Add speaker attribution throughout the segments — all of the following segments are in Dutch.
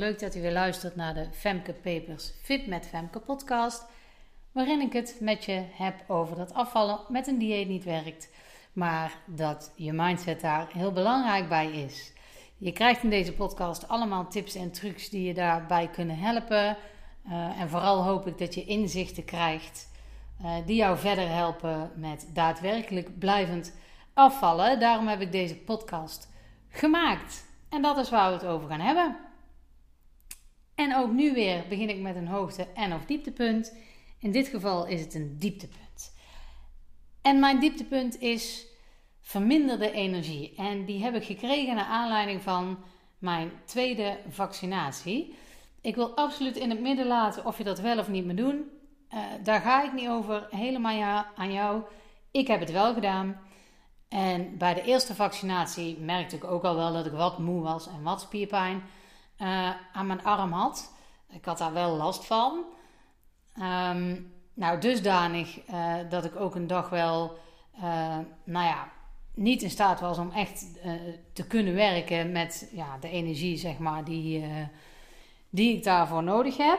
Speaker 1: Leuk dat u weer luistert naar de Femke Papers Fit met Femke podcast. Waarin ik het met je heb over dat afvallen met een dieet niet werkt. Maar dat je mindset daar heel belangrijk bij is. Je krijgt in deze podcast allemaal tips en trucs die je daarbij kunnen helpen. Uh, en vooral hoop ik dat je inzichten krijgt uh, die jou verder helpen met daadwerkelijk blijvend afvallen. Daarom heb ik deze podcast gemaakt. En dat is waar we het over gaan hebben. En ook nu weer begin ik met een hoogte- en of dieptepunt. In dit geval is het een dieptepunt. En mijn dieptepunt is verminderde energie. En die heb ik gekregen naar aanleiding van mijn tweede vaccinatie. Ik wil absoluut in het midden laten of je dat wel of niet moet doen. Uh, daar ga ik niet over, helemaal aan jou. Ik heb het wel gedaan. En bij de eerste vaccinatie merkte ik ook al wel dat ik wat moe was en wat spierpijn uh, aan mijn arm had. Ik had daar wel last van. Um, nou, dusdanig uh, dat ik ook een dag wel, uh, nou ja, niet in staat was om echt te kunnen werken met ja, de energie, zeg maar, die, die ik daarvoor nodig heb.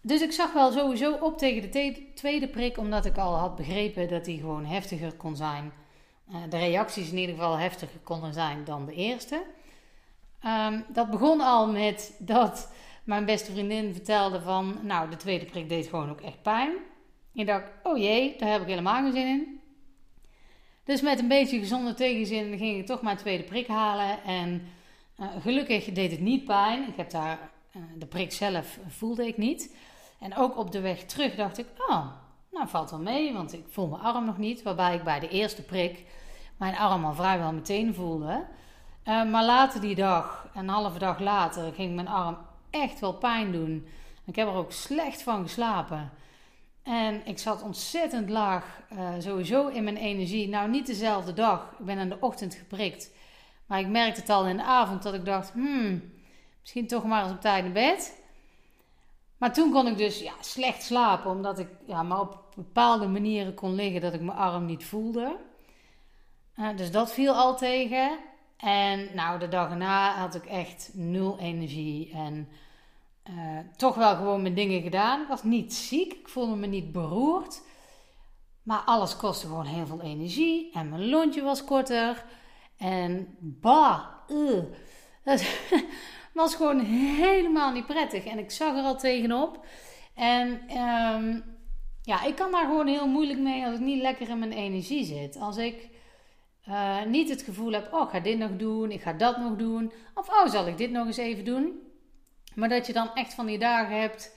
Speaker 1: Dus ik zag wel sowieso op tegen de tweede prik, omdat ik al had begrepen dat die gewoon heftiger kon zijn de reacties in ieder geval heftiger konden zijn dan de eerste. Um, dat begon al met dat mijn beste vriendin vertelde van, nou, de tweede prik deed gewoon ook echt pijn. Ik dacht, oh jee, daar heb ik helemaal geen zin in. Dus met een beetje gezonde tegenzin ging ik toch mijn tweede prik halen. En uh, gelukkig deed het niet pijn. Ik heb daar, uh, de prik zelf voelde ik niet. En ook op de weg terug dacht ik, oh, nou valt wel mee, want ik voel mijn arm nog niet. Waarbij ik bij de eerste prik mijn arm al vrijwel meteen voelde. Uh, maar later die dag, een halve dag later, ging mijn arm echt wel pijn doen. Ik heb er ook slecht van geslapen. En ik zat ontzettend laag, uh, sowieso in mijn energie. Nou, niet dezelfde dag. Ik ben in de ochtend geprikt. Maar ik merkte het al in de avond dat ik dacht: hmm, misschien toch maar eens op tijd naar bed. Maar toen kon ik dus ja, slecht slapen, omdat ik ja, maar op bepaalde manieren kon liggen dat ik mijn arm niet voelde. Uh, dus dat viel al tegen. En nou, de dag erna had ik echt nul energie. En uh, toch wel gewoon mijn dingen gedaan. Ik was niet ziek, ik voelde me niet beroerd. Maar alles kostte gewoon heel veel energie. En mijn lontje was korter. En bah, uh, dat was gewoon helemaal niet prettig. En ik zag er al tegenop. En um, ja, ik kan daar gewoon heel moeilijk mee als ik niet lekker in mijn energie zit. Als ik uh, niet het gevoel heb, oh, ik ga dit nog doen, ik ga dat nog doen. Of, oh, zal ik dit nog eens even doen? Maar dat je dan echt van die dagen hebt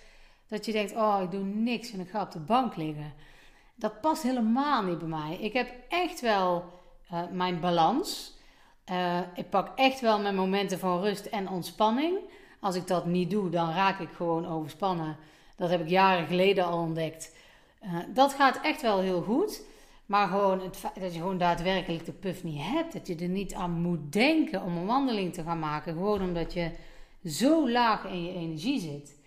Speaker 1: dat je denkt, oh, ik doe niks en ik ga op de bank liggen. Dat past helemaal niet bij mij. Ik heb echt wel uh, mijn balans. Uh, ik pak echt wel mijn momenten van rust en ontspanning. Als ik dat niet doe, dan raak ik gewoon overspannen. Dat heb ik jaren geleden al ontdekt. dat gaat echt wel heel goed. Maar gewoon het feit dat je gewoon daadwerkelijk de puff niet hebt. Dat je er niet aan moet denken om een wandeling te gaan maken. Gewoon omdat je zo laag in je energie zit.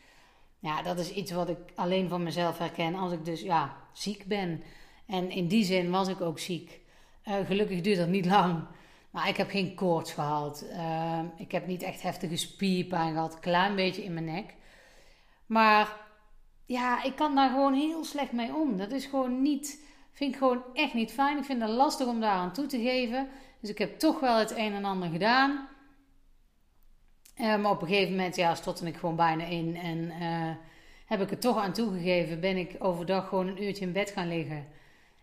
Speaker 1: Ja, dat is iets wat ik alleen van mezelf herken als ik dus ja, ziek ben. En in die zin was ik ook ziek. Uh, gelukkig duurt dat niet lang. Maar ik heb geen koorts gehad. Uh, ik heb niet echt heftige spierpijn gehad. Klein beetje in mijn nek. Maar ja, ik kan daar gewoon heel slecht mee om. Dat is gewoon niet Vind ik gewoon echt niet fijn. Ik vind het lastig om daar aan toe te geven. Dus ik heb toch wel het een en ander gedaan. Uh, maar op een gegeven moment, ja, stortte ik gewoon bijna in. En uh, heb ik het toch aan toegegeven. Ben ik overdag gewoon een uurtje in bed gaan liggen.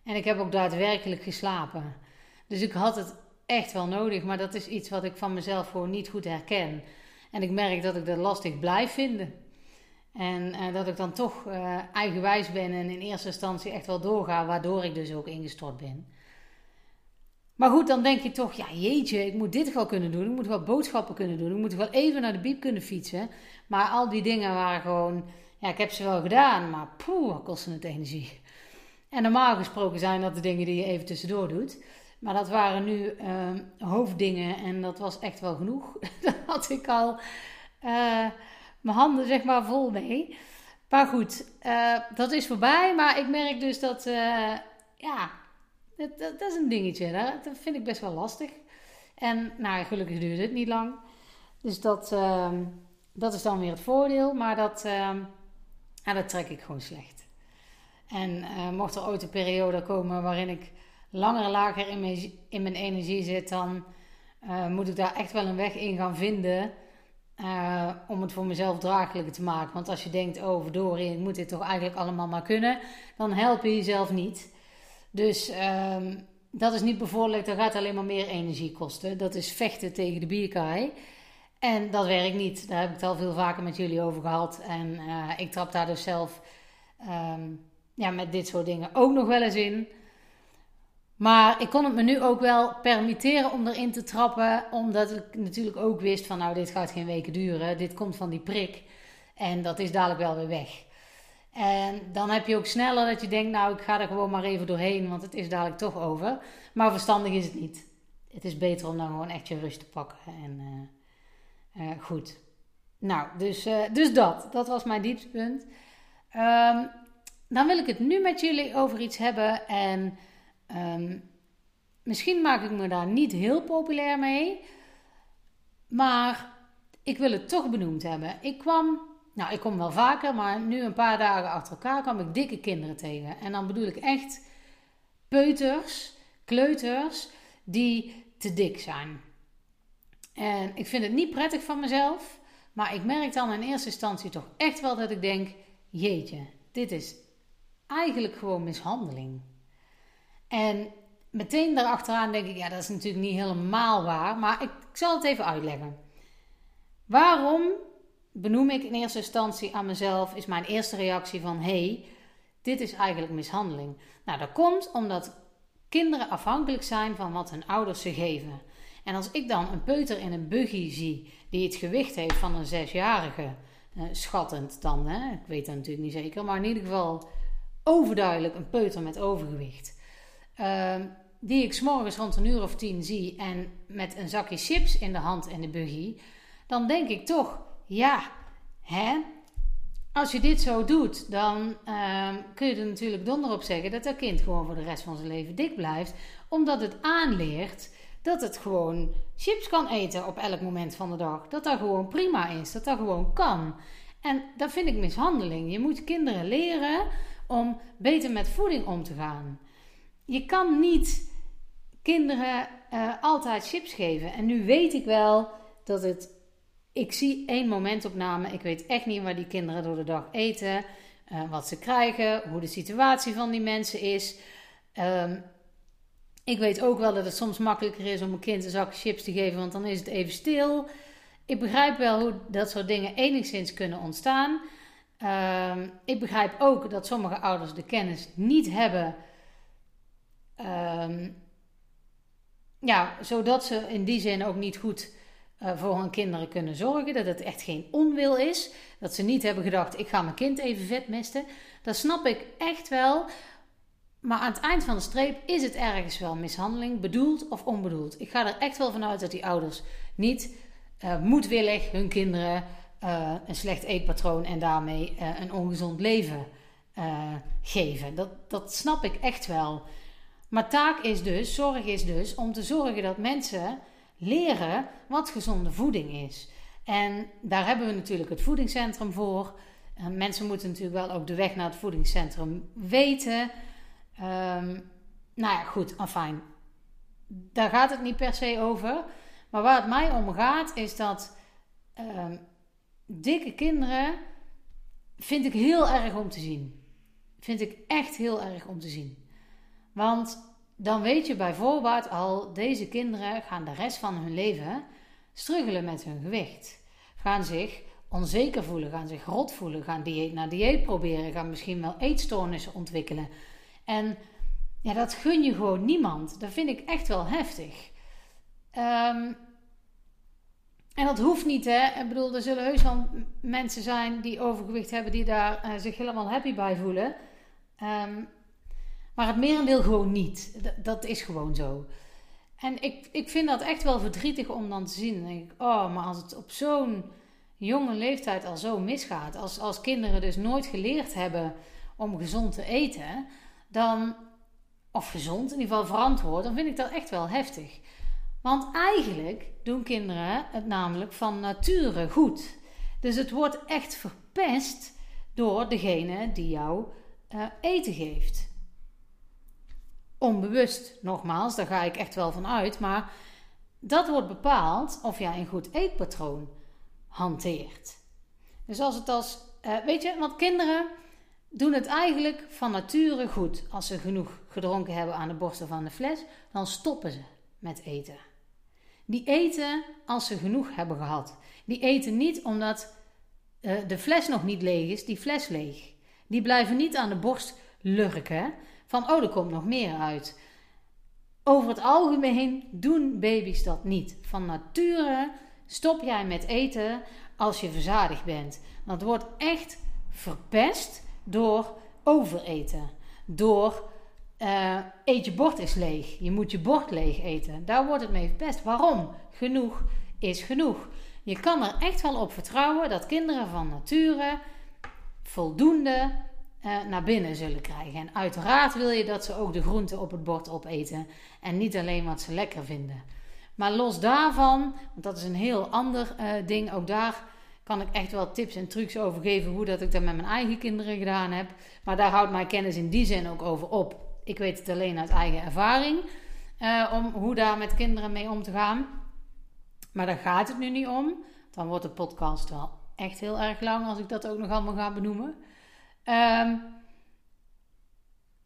Speaker 1: En ik heb ook daadwerkelijk geslapen. Dus ik had het echt wel nodig. Maar dat is iets wat ik van mezelf gewoon niet goed herken. En ik merk dat ik dat lastig blijf vinden. En uh, dat ik dan toch uh, eigenwijs ben en in eerste instantie echt wel doorga, waardoor ik dus ook ingestort ben. Maar goed, dan denk je toch, ja jeetje, ik moet dit wel kunnen doen. Ik moet wel boodschappen kunnen doen. Ik moet wel even naar de biep kunnen fietsen. Maar al die dingen waren gewoon, ja, ik heb ze wel gedaan, maar poeh, kostte het energie. En normaal gesproken zijn dat de dingen die je even tussendoor doet. Maar dat waren nu uh, hoofddingen en dat was echt wel genoeg. dat had ik al mijn handen zeg maar vol mee. Maar goed, uh, dat is voorbij. Maar ik merk dus dat, uh, ja, dat, dat, is een dingetje. Hè? Dat vind ik best wel lastig. En nou, gelukkig duurde het niet lang. Dus dat, ehm, dat is dan weer het voordeel. Maar dat, ehm, ja, dat trek ik gewoon slecht. En uh, mocht er ooit een periode komen waarin ik langer lager in mijn, in mijn energie zit, dan moet ik daar echt wel een weg in gaan vinden. Uh, om het voor mezelf draaglijker te maken. Want als je denkt, oh verdorie, moet dit toch eigenlijk allemaal maar kunnen, dan help je jezelf niet. Dus uh, dat is niet bevorderlijk, dat gaat alleen maar meer energie kosten. Dat is vechten tegen de bierkaai. En dat werkt niet. Daar heb ik het al veel vaker met jullie over gehad. En uh, ik trap daar dus zelf um, ja, met dit soort dingen ook nog wel eens in. Maar ik kon het me nu ook wel permitteren om erin te trappen. Omdat ik natuurlijk ook wist van nou, dit gaat geen weken duren. Dit komt van die prik. En dat is dadelijk wel weer weg. En dan heb je ook sneller dat je denkt, nou, ik ga er gewoon maar even doorheen, want het is dadelijk toch over. Maar verstandig is het niet. Het is beter om dan gewoon echt je rust te pakken. En uh, uh, goed. Nou, dus, uh, dus dat. Dat was mijn dieptepunt. Um, dan wil ik het nu met jullie over iets hebben. En um, misschien maak ik me daar niet heel populair mee. Maar ik wil het toch benoemd hebben. Ik kwam nou, ik kom wel vaker, maar nu een paar dagen achter elkaar kwam ik dikke kinderen tegen. En dan bedoel ik echt peuters, kleuters, die te dik zijn. En ik vind het niet prettig van mezelf, maar ik merk dan in eerste instantie toch echt wel dat ik denk: jeetje, dit is eigenlijk gewoon mishandeling. En meteen daarachteraan denk ik: ja, dat is natuurlijk niet helemaal waar, maar ik, zal het even uitleggen. Waarom benoem ik in eerste instantie aan mezelf, is mijn eerste reactie van hey, dit is eigenlijk mishandeling. Nou, dat komt omdat kinderen afhankelijk zijn van wat hun ouders ze geven. En als ik dan een peuter in een buggy zie die het gewicht heeft van een zesjarige, eh, schattend dan, hè? ik weet dat natuurlijk niet zeker, maar in ieder geval overduidelijk een peuter met overgewicht. Uh, die ik s'morgens rond een uur of tien zie en met een zakje chips in de hand in de buggy, dan denk ik toch, ja, hè? Als je dit zo doet, dan uh, kun je er natuurlijk donder op zeggen dat dat kind gewoon voor de rest van zijn leven dik blijft. Omdat het aanleert dat het gewoon chips kan eten op elk moment van de dag. Dat dat gewoon prima is, dat dat gewoon kan. En dat vind ik mishandeling. Je moet kinderen leren om beter met voeding om te gaan. Je kan niet kinderen uh, altijd chips geven. En nu weet ik wel dat het ik zie één momentopname. Ik weet echt niet waar die kinderen door de dag eten, uh, wat ze krijgen, hoe de situatie van die mensen is. Um, ik weet ook wel dat het soms makkelijker is om een kind een zak chips te geven, want dan is het even stil. Ik begrijp wel hoe dat soort dingen enigszins kunnen ontstaan. Um, ik begrijp ook dat sommige ouders de kennis niet hebben. Um, ja, zodat ze in die zin ook niet goed uh, voor hun kinderen kunnen zorgen. Dat het echt geen onwil is. Dat ze niet hebben gedacht: ik ga mijn kind even vetmesten. Dat snap ik echt wel. Maar aan het eind van de streep is het ergens wel mishandeling, bedoeld of onbedoeld. Ik ga er echt wel vanuit dat die ouders niet uh, moedwillig hun kinderen uh, een slecht eetpatroon en daarmee een ongezond leven geven. Dat, dat snap ik echt wel. Maar taak is dus, zorg is dus om te zorgen dat mensen leren wat gezonde voeding is. En daar hebben we natuurlijk het voedingscentrum voor. Mensen moeten natuurlijk wel ook de weg naar het voedingscentrum weten. Um, nou ja, goed, afijn. Daar gaat het niet per se over. Maar waar het mij om gaat, is dat um, dikke kinderen vind ik heel erg om te zien. Vind ik echt heel erg om te zien. Want dan weet je bij voorbaat al, deze kinderen gaan de rest van hun leven struggelen met hun gewicht. Gaan zich onzeker voelen, gaan zich rot voelen, gaan dieet na dieet proberen, gaan misschien wel eetstoornissen ontwikkelen. En ja, dat gun je gewoon niemand. Dat vind ik echt wel heftig. Um, en dat hoeft niet, hè. Ik bedoel, er zullen heus wel mensen zijn die overgewicht hebben, die daar uh, zich helemaal happy bij voelen. Um, maar het merendeel gewoon niet. Dat, is gewoon zo. En ik, ik vind dat echt wel verdrietig om dan te zien. Dan denk ik, oh, maar als het op zo'n jonge leeftijd al zo misgaat. Als, als kinderen dus nooit geleerd hebben om gezond te eten. Dan, of gezond, in ieder geval verantwoord. Dan vind ik dat echt wel heftig. Want eigenlijk doen kinderen het namelijk van nature goed. Dus het wordt echt verpest door degene die jou uh, eten geeft. Onbewust, nogmaals, daar ga ik echt wel van uit. Maar dat wordt bepaald of jij een goed eetpatroon hanteert. Dus als het als, uh, weet je, want kinderen doen het eigenlijk van nature goed. Als ze genoeg gedronken hebben aan de borsten van de fles, dan stoppen ze met eten. Die eten als ze genoeg hebben gehad. Die eten niet omdat uh, de fles nog niet leeg is, die fles leeg. Die blijven niet aan de borst lurken van oh, er komt nog meer uit. Over het algemeen doen baby's dat niet. Van nature stop jij met eten als je verzadigd bent. Dat wordt echt verpest door overeten. Door uh, eet je bord is leeg. Je moet je bord leeg eten. Daar wordt het mee verpest. Waarom? Genoeg is genoeg. Je kan er echt wel op vertrouwen dat kinderen van nature voldoende uh, naar binnen zullen krijgen. En uiteraard wil je dat ze ook de groenten op het bord opeten en niet alleen wat ze lekker vinden. Maar los daarvan, want dat is een heel ander uh, ding, ook daar kan ik echt wel tips en trucs over geven hoe dat ik dat met mijn eigen kinderen gedaan heb. Maar daar houdt mijn kennis in die zin ook over op. Ik weet het alleen uit eigen ervaring uh, om hoe daar met kinderen mee om te gaan. Maar daar gaat het nu niet om. Dan wordt de podcast wel echt heel erg lang als ik dat ook nog allemaal ga benoemen. Um,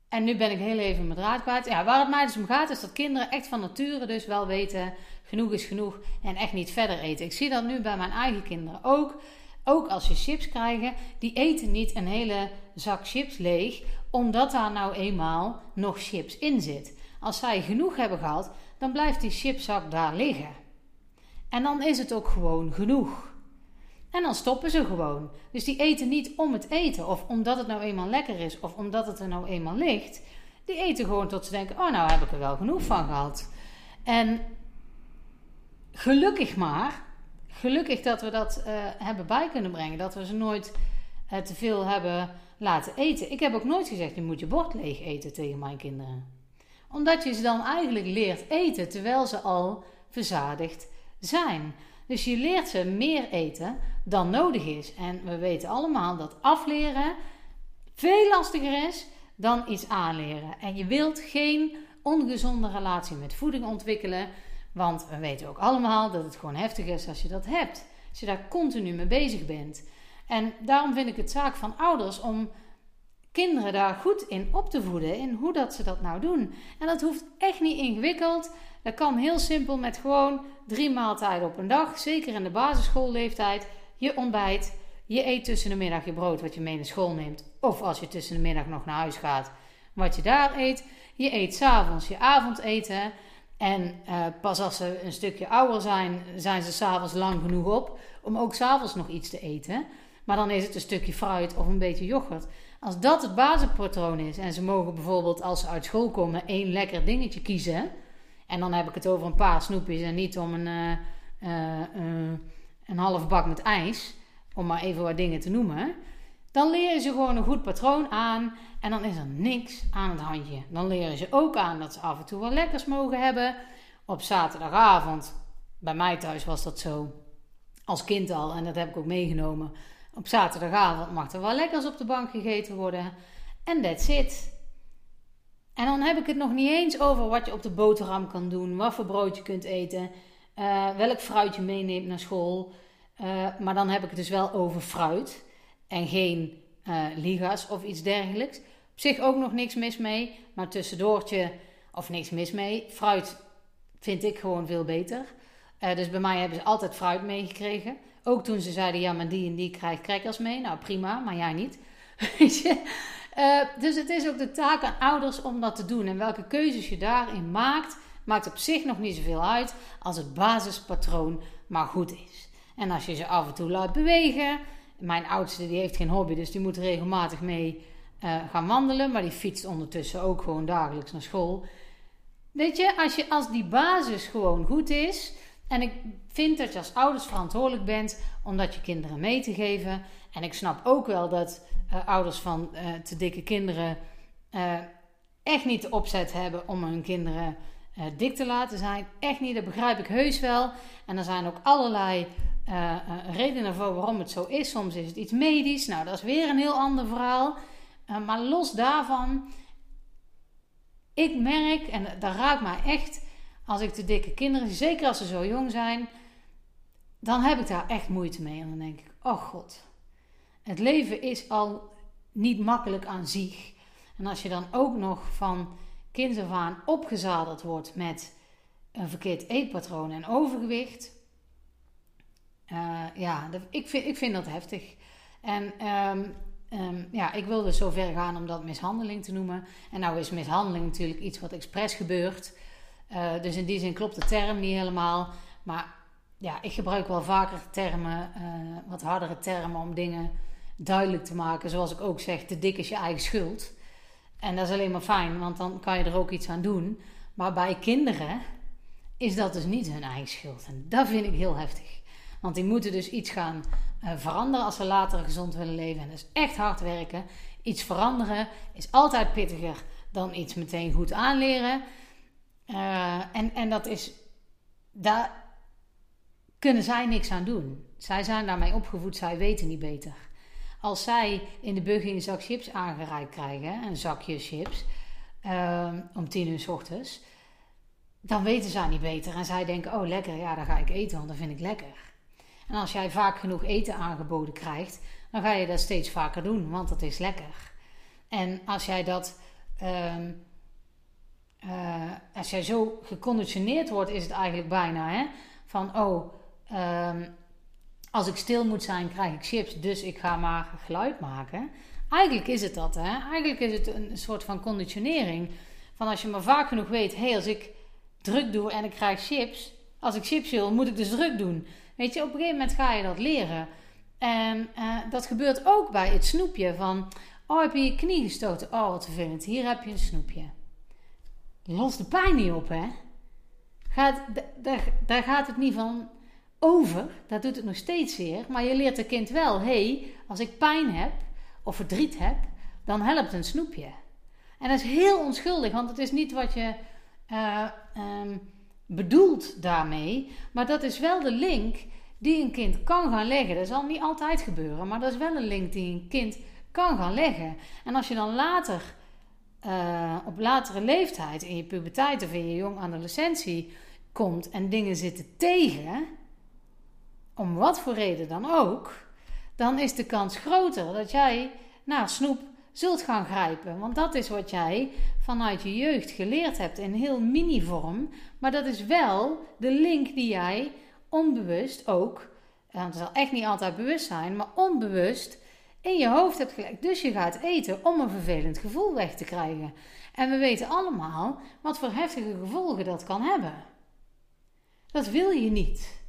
Speaker 1: en nu ben ik heel even mijn draad kwijt. Ja, waar het mij dus om gaat, is dat kinderen echt van nature dus wel weten: genoeg is genoeg en echt niet verder eten. Ik zie dat nu bij mijn eigen kinderen ook. Ook als ze chips krijgen, die eten niet een hele zak chips leeg, omdat daar nou eenmaal nog chips in zit. Als zij genoeg hebben gehad, dan blijft die chipzak daar liggen. En dan is het ook gewoon genoeg. En dan stoppen ze gewoon. Dus die eten niet om het eten, of omdat het nou eenmaal lekker is, of omdat het er nou eenmaal ligt. Die eten gewoon tot ze denken: oh, nou heb ik er wel genoeg van gehad. En gelukkig maar, gelukkig dat we dat uh, hebben bij kunnen brengen. Dat we ze nooit uh, te veel hebben laten eten. Ik heb ook nooit gezegd: je moet je bord leeg eten tegen mijn kinderen. Omdat je ze dan eigenlijk leert eten terwijl ze al verzadigd zijn. Dus je leert ze meer eten dan nodig is. En we weten allemaal dat afleren veel lastiger is dan iets aanleren. En je wilt geen ongezonde relatie met voeding ontwikkelen. Want we weten ook allemaal dat het gewoon heftig is als je dat hebt. Als je daar continu mee bezig bent. En daarom vind ik het zaak van ouders om kinderen daar goed in op te voeden. In hoe dat ze dat nou doen. En dat hoeft echt niet ingewikkeld. Dat kan heel simpel met gewoon drie maaltijden op een dag. Zeker in de basisschoolleeftijd. Je ontbijt. Je eet tussen de middag je brood wat je mee naar school neemt. Of als je tussen de middag nog naar huis gaat. Wat je daar eet. Je eet s'avonds je avondeten. En uh, pas als ze een stukje ouder zijn, zijn ze s'avonds lang genoeg op. Om ook s'avonds nog iets te eten. Maar dan is het een stukje fruit of een beetje yoghurt. Als dat het basispatroon is en ze mogen bijvoorbeeld als ze uit school komen één lekker dingetje kiezen en dan heb ik het over een paar snoepjes en niet om een, uh, een half bak met ijs. Om maar even wat dingen te noemen. Dan leren ze gewoon een goed patroon aan. En dan is er niks aan het handje. Dan leren ze ook aan dat ze af en toe wat lekkers mogen hebben. Op zaterdagavond, bij mij thuis was dat zo. Als kind al, en dat heb ik ook meegenomen. Op zaterdagavond mag er wel lekkers op de bank gegeten worden. En that's it. En dan heb ik het nog niet eens over wat je op de boterham kan doen, wat voor brood je kunt eten, uh, welk fruit je meeneemt naar school. Uh, maar dan heb ik het dus wel over fruit en geen uh, ligas of iets dergelijks. Op zich ook nog niks mis mee, maar tussendoortje of niks mis mee. Fruit vind ik gewoon veel beter. dus bij mij hebben ze altijd fruit meegekregen. Ook toen ze zeiden, ja, maar die en die krijgt crackers mee. Nou, prima, maar jij niet. Weet je? Uh, dus het is ook de taak aan ouders om dat te doen. En welke keuzes je daarin maakt, maakt op zich nog niet zoveel uit als het basispatroon maar goed is. En als je ze af en toe laat bewegen. Mijn oudste die heeft geen hobby, dus die moet regelmatig mee uh, gaan wandelen. Maar die fietst ondertussen ook gewoon dagelijks naar school. Weet je, als, je, als die basis gewoon goed is. En ik vind dat je als ouders verantwoordelijk bent om dat je kinderen mee te geven. En ik snap ook wel dat uh, ouders van uh, te dikke kinderen uh, echt niet de opzet hebben om hun kinderen dik te laten zijn. Echt niet, dat begrijp ik heus wel. En er zijn ook allerlei redenen voor waarom het zo is. Soms is het iets medisch. Nou, dat is weer een heel ander verhaal. maar los daarvan, ik merk, en dat raakt mij echt, als ik de dikke kinderen, zeker als ze zo jong zijn, dan heb ik daar echt moeite mee. En dan denk ik, oh god, het leven is al niet makkelijk aan zich. En als je dan ook nog van kind af aan opgezadeld wordt met een verkeerd eetpatroon en overgewicht. Uh, ja, ik vind, ik vind dat heftig. En um, um, ja, ik wilde zo ver gaan om dat mishandeling te noemen. En nou is mishandeling natuurlijk iets wat expres gebeurt. Uh, dus in die zin klopt de term niet helemaal. Maar ja, ik gebruik wel vaker termen, uh, wat hardere termen om dingen duidelijk te maken. Zoals ik ook zeg, te dik is je eigen schuld. En dat is alleen maar fijn, want dan kan je er ook iets aan doen. Maar bij kinderen is dat dus niet hun eigen schuld. En dat vind ik heel heftig. Want die moeten dus iets gaan uh, veranderen als ze later gezond willen leven. En dat is echt hard werken. Iets veranderen is altijd pittiger dan iets meteen goed aanleren. Uh, en, en dat is. Daar kunnen zij niks aan doen. Zij zijn daarmee opgevoed, zij weten niet beter. Als zij in de buggy een zak chips aangereikt krijgen, een zakje chips, uh, om tien uur s ochtends, dan weten zij niet beter. En zij denken, oh lekker, ja, dan ga ik eten, want dat vind ik lekker. En als jij vaak genoeg eten aangeboden krijgt, dan ga je dat steeds vaker doen, want dat is lekker. En als jij dat, uh, uh, als jij zo geconditioneerd wordt, is het eigenlijk bijna hè, van, oh, um, als ik stil moet zijn, krijg ik chips, dus ik ga maar geluid maken. Eigenlijk is het dat, hè? Eigenlijk is het een soort van conditionering. Van als je maar vaak genoeg weet, hé, hey, als ik druk doe en ik krijg chips, als ik chips wil, moet ik dus druk doen. Weet je, op een gegeven moment ga je dat leren. En uh, dat gebeurt ook bij het snoepje van, oh, heb je je knie gestoten? Oh, wat vervelend, hier heb je een snoepje. Los de pijn niet op, hè? Gaat, daar gaat het niet van over, dat doet het nog steeds weer. Maar je leert het kind wel, hey, als ik pijn heb of verdriet heb, dan helpt een snoepje. En dat is heel onschuldig, want het is niet wat je uh, um, bedoelt daarmee. Maar dat is wel de link die een kind kan gaan leggen. Dat zal niet altijd gebeuren, maar dat is wel een link die een kind kan gaan leggen. En als je dan later, uh, op latere leeftijd, in je puberteit of in je jong adolescentie komt en dingen zitten tegen om wat voor reden dan ook, dan is de kans groter dat jij naar snoep zult gaan grijpen. Want dat is wat jij vanuit je jeugd geleerd hebt in heel mini-vorm. Maar dat is wel de link die jij onbewust ook, en het zal echt niet altijd bewust zijn, maar onbewust in je hoofd hebt gelegd. Dus je gaat eten om een vervelend gevoel weg te krijgen. En we weten allemaal wat voor heftige gevolgen dat kan hebben. Dat wil je niet.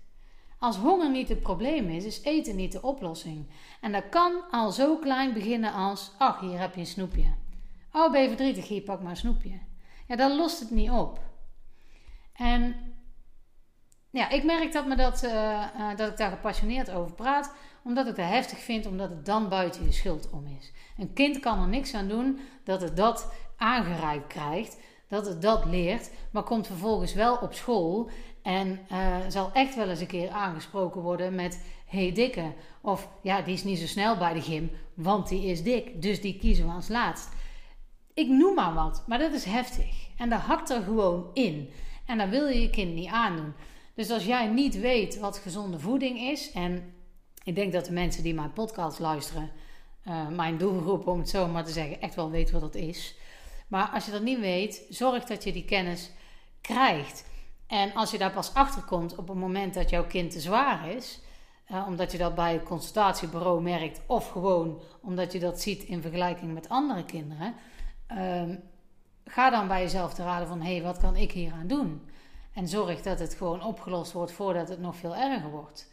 Speaker 1: Als honger niet het probleem is, is eten niet de oplossing. En dat kan al zo klein beginnen als: ach, hier heb je een snoepje. Oh, ben je verdrietig? Hier, pak maar een snoepje. Ja, dan lost het niet op. En ja, ik merk dat, me dat, uh, uh, dat ik daar gepassioneerd over praat, omdat ik het heftig vind, omdat het dan buiten je schuld om is. Een kind kan er niks aan doen dat het dat aangereikt krijgt, dat het dat leert, maar komt vervolgens wel op school en uh, zal echt wel eens een keer aangesproken worden met hey dikke. Of ja, die is niet zo snel bij de gym, want die is dik. Dus die kiezen we als laatst. Ik noem maar wat, maar dat is heftig. En dat hakt er gewoon in. En dat wil je je kind niet aandoen. Dus als jij niet weet wat gezonde voeding is. En ik denk dat de mensen die mijn podcast luisteren. Uh, mijn doelgroep, om het zo maar te zeggen, echt wel weten wat dat is. Maar als je dat niet weet, zorg dat je die kennis krijgt. En als je daar pas achter komt op het moment dat jouw kind te zwaar is, uh, omdat je dat bij het consultatiebureau merkt, of gewoon omdat je dat ziet in vergelijking met andere kinderen, uh, ga dan bij jezelf te raden van hé, hey, wat kan ik hier aan doen? En zorg dat het gewoon opgelost wordt voordat het nog veel erger wordt.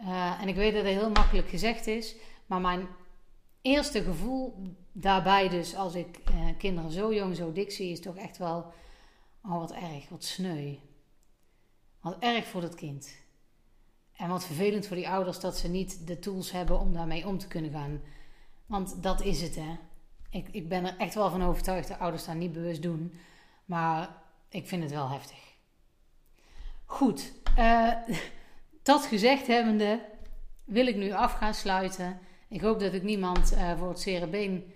Speaker 1: Uh, en ik weet dat het heel makkelijk gezegd is, maar mijn eerste gevoel daarbij, dus als ik uh, kinderen zo jong, zo dik zie, is toch echt wel Oh, wat erg, wat sneu. Wat erg voor dat kind. En wat vervelend voor die ouders dat ze niet de tools hebben om daarmee om te kunnen gaan. Want dat is het, hè. Ik, ik ben er echt wel van overtuigd dat ouders dat niet bewust doen. Maar ik vind het wel heftig. Goed, uh, dat gezegd hebbende wil ik nu af gaan sluiten. Ik hoop dat ik niemand uh, voor het cerebeen,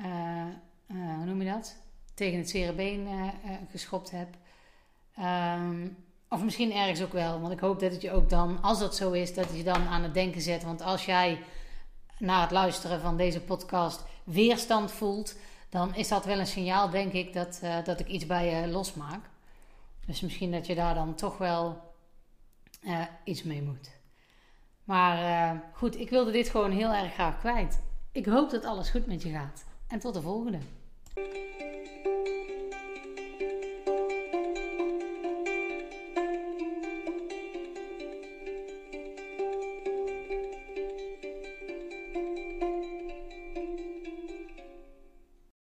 Speaker 1: uh, hoe noem je dat? Tegen het cerebeen geschopt heb. Um, of misschien ergens ook wel, want ik hoop dat het je ook dan, als dat zo is, dat het je dan aan het denken zet. Want als jij na het luisteren van deze podcast weerstand voelt, dan is dat wel een signaal, denk ik, dat, uh, dat ik iets bij je losmaak. Dus misschien dat je daar dan toch wel iets mee moet. Maar goed, ik wilde dit gewoon heel erg graag kwijt. Ik hoop dat alles goed met je gaat. En tot de volgende.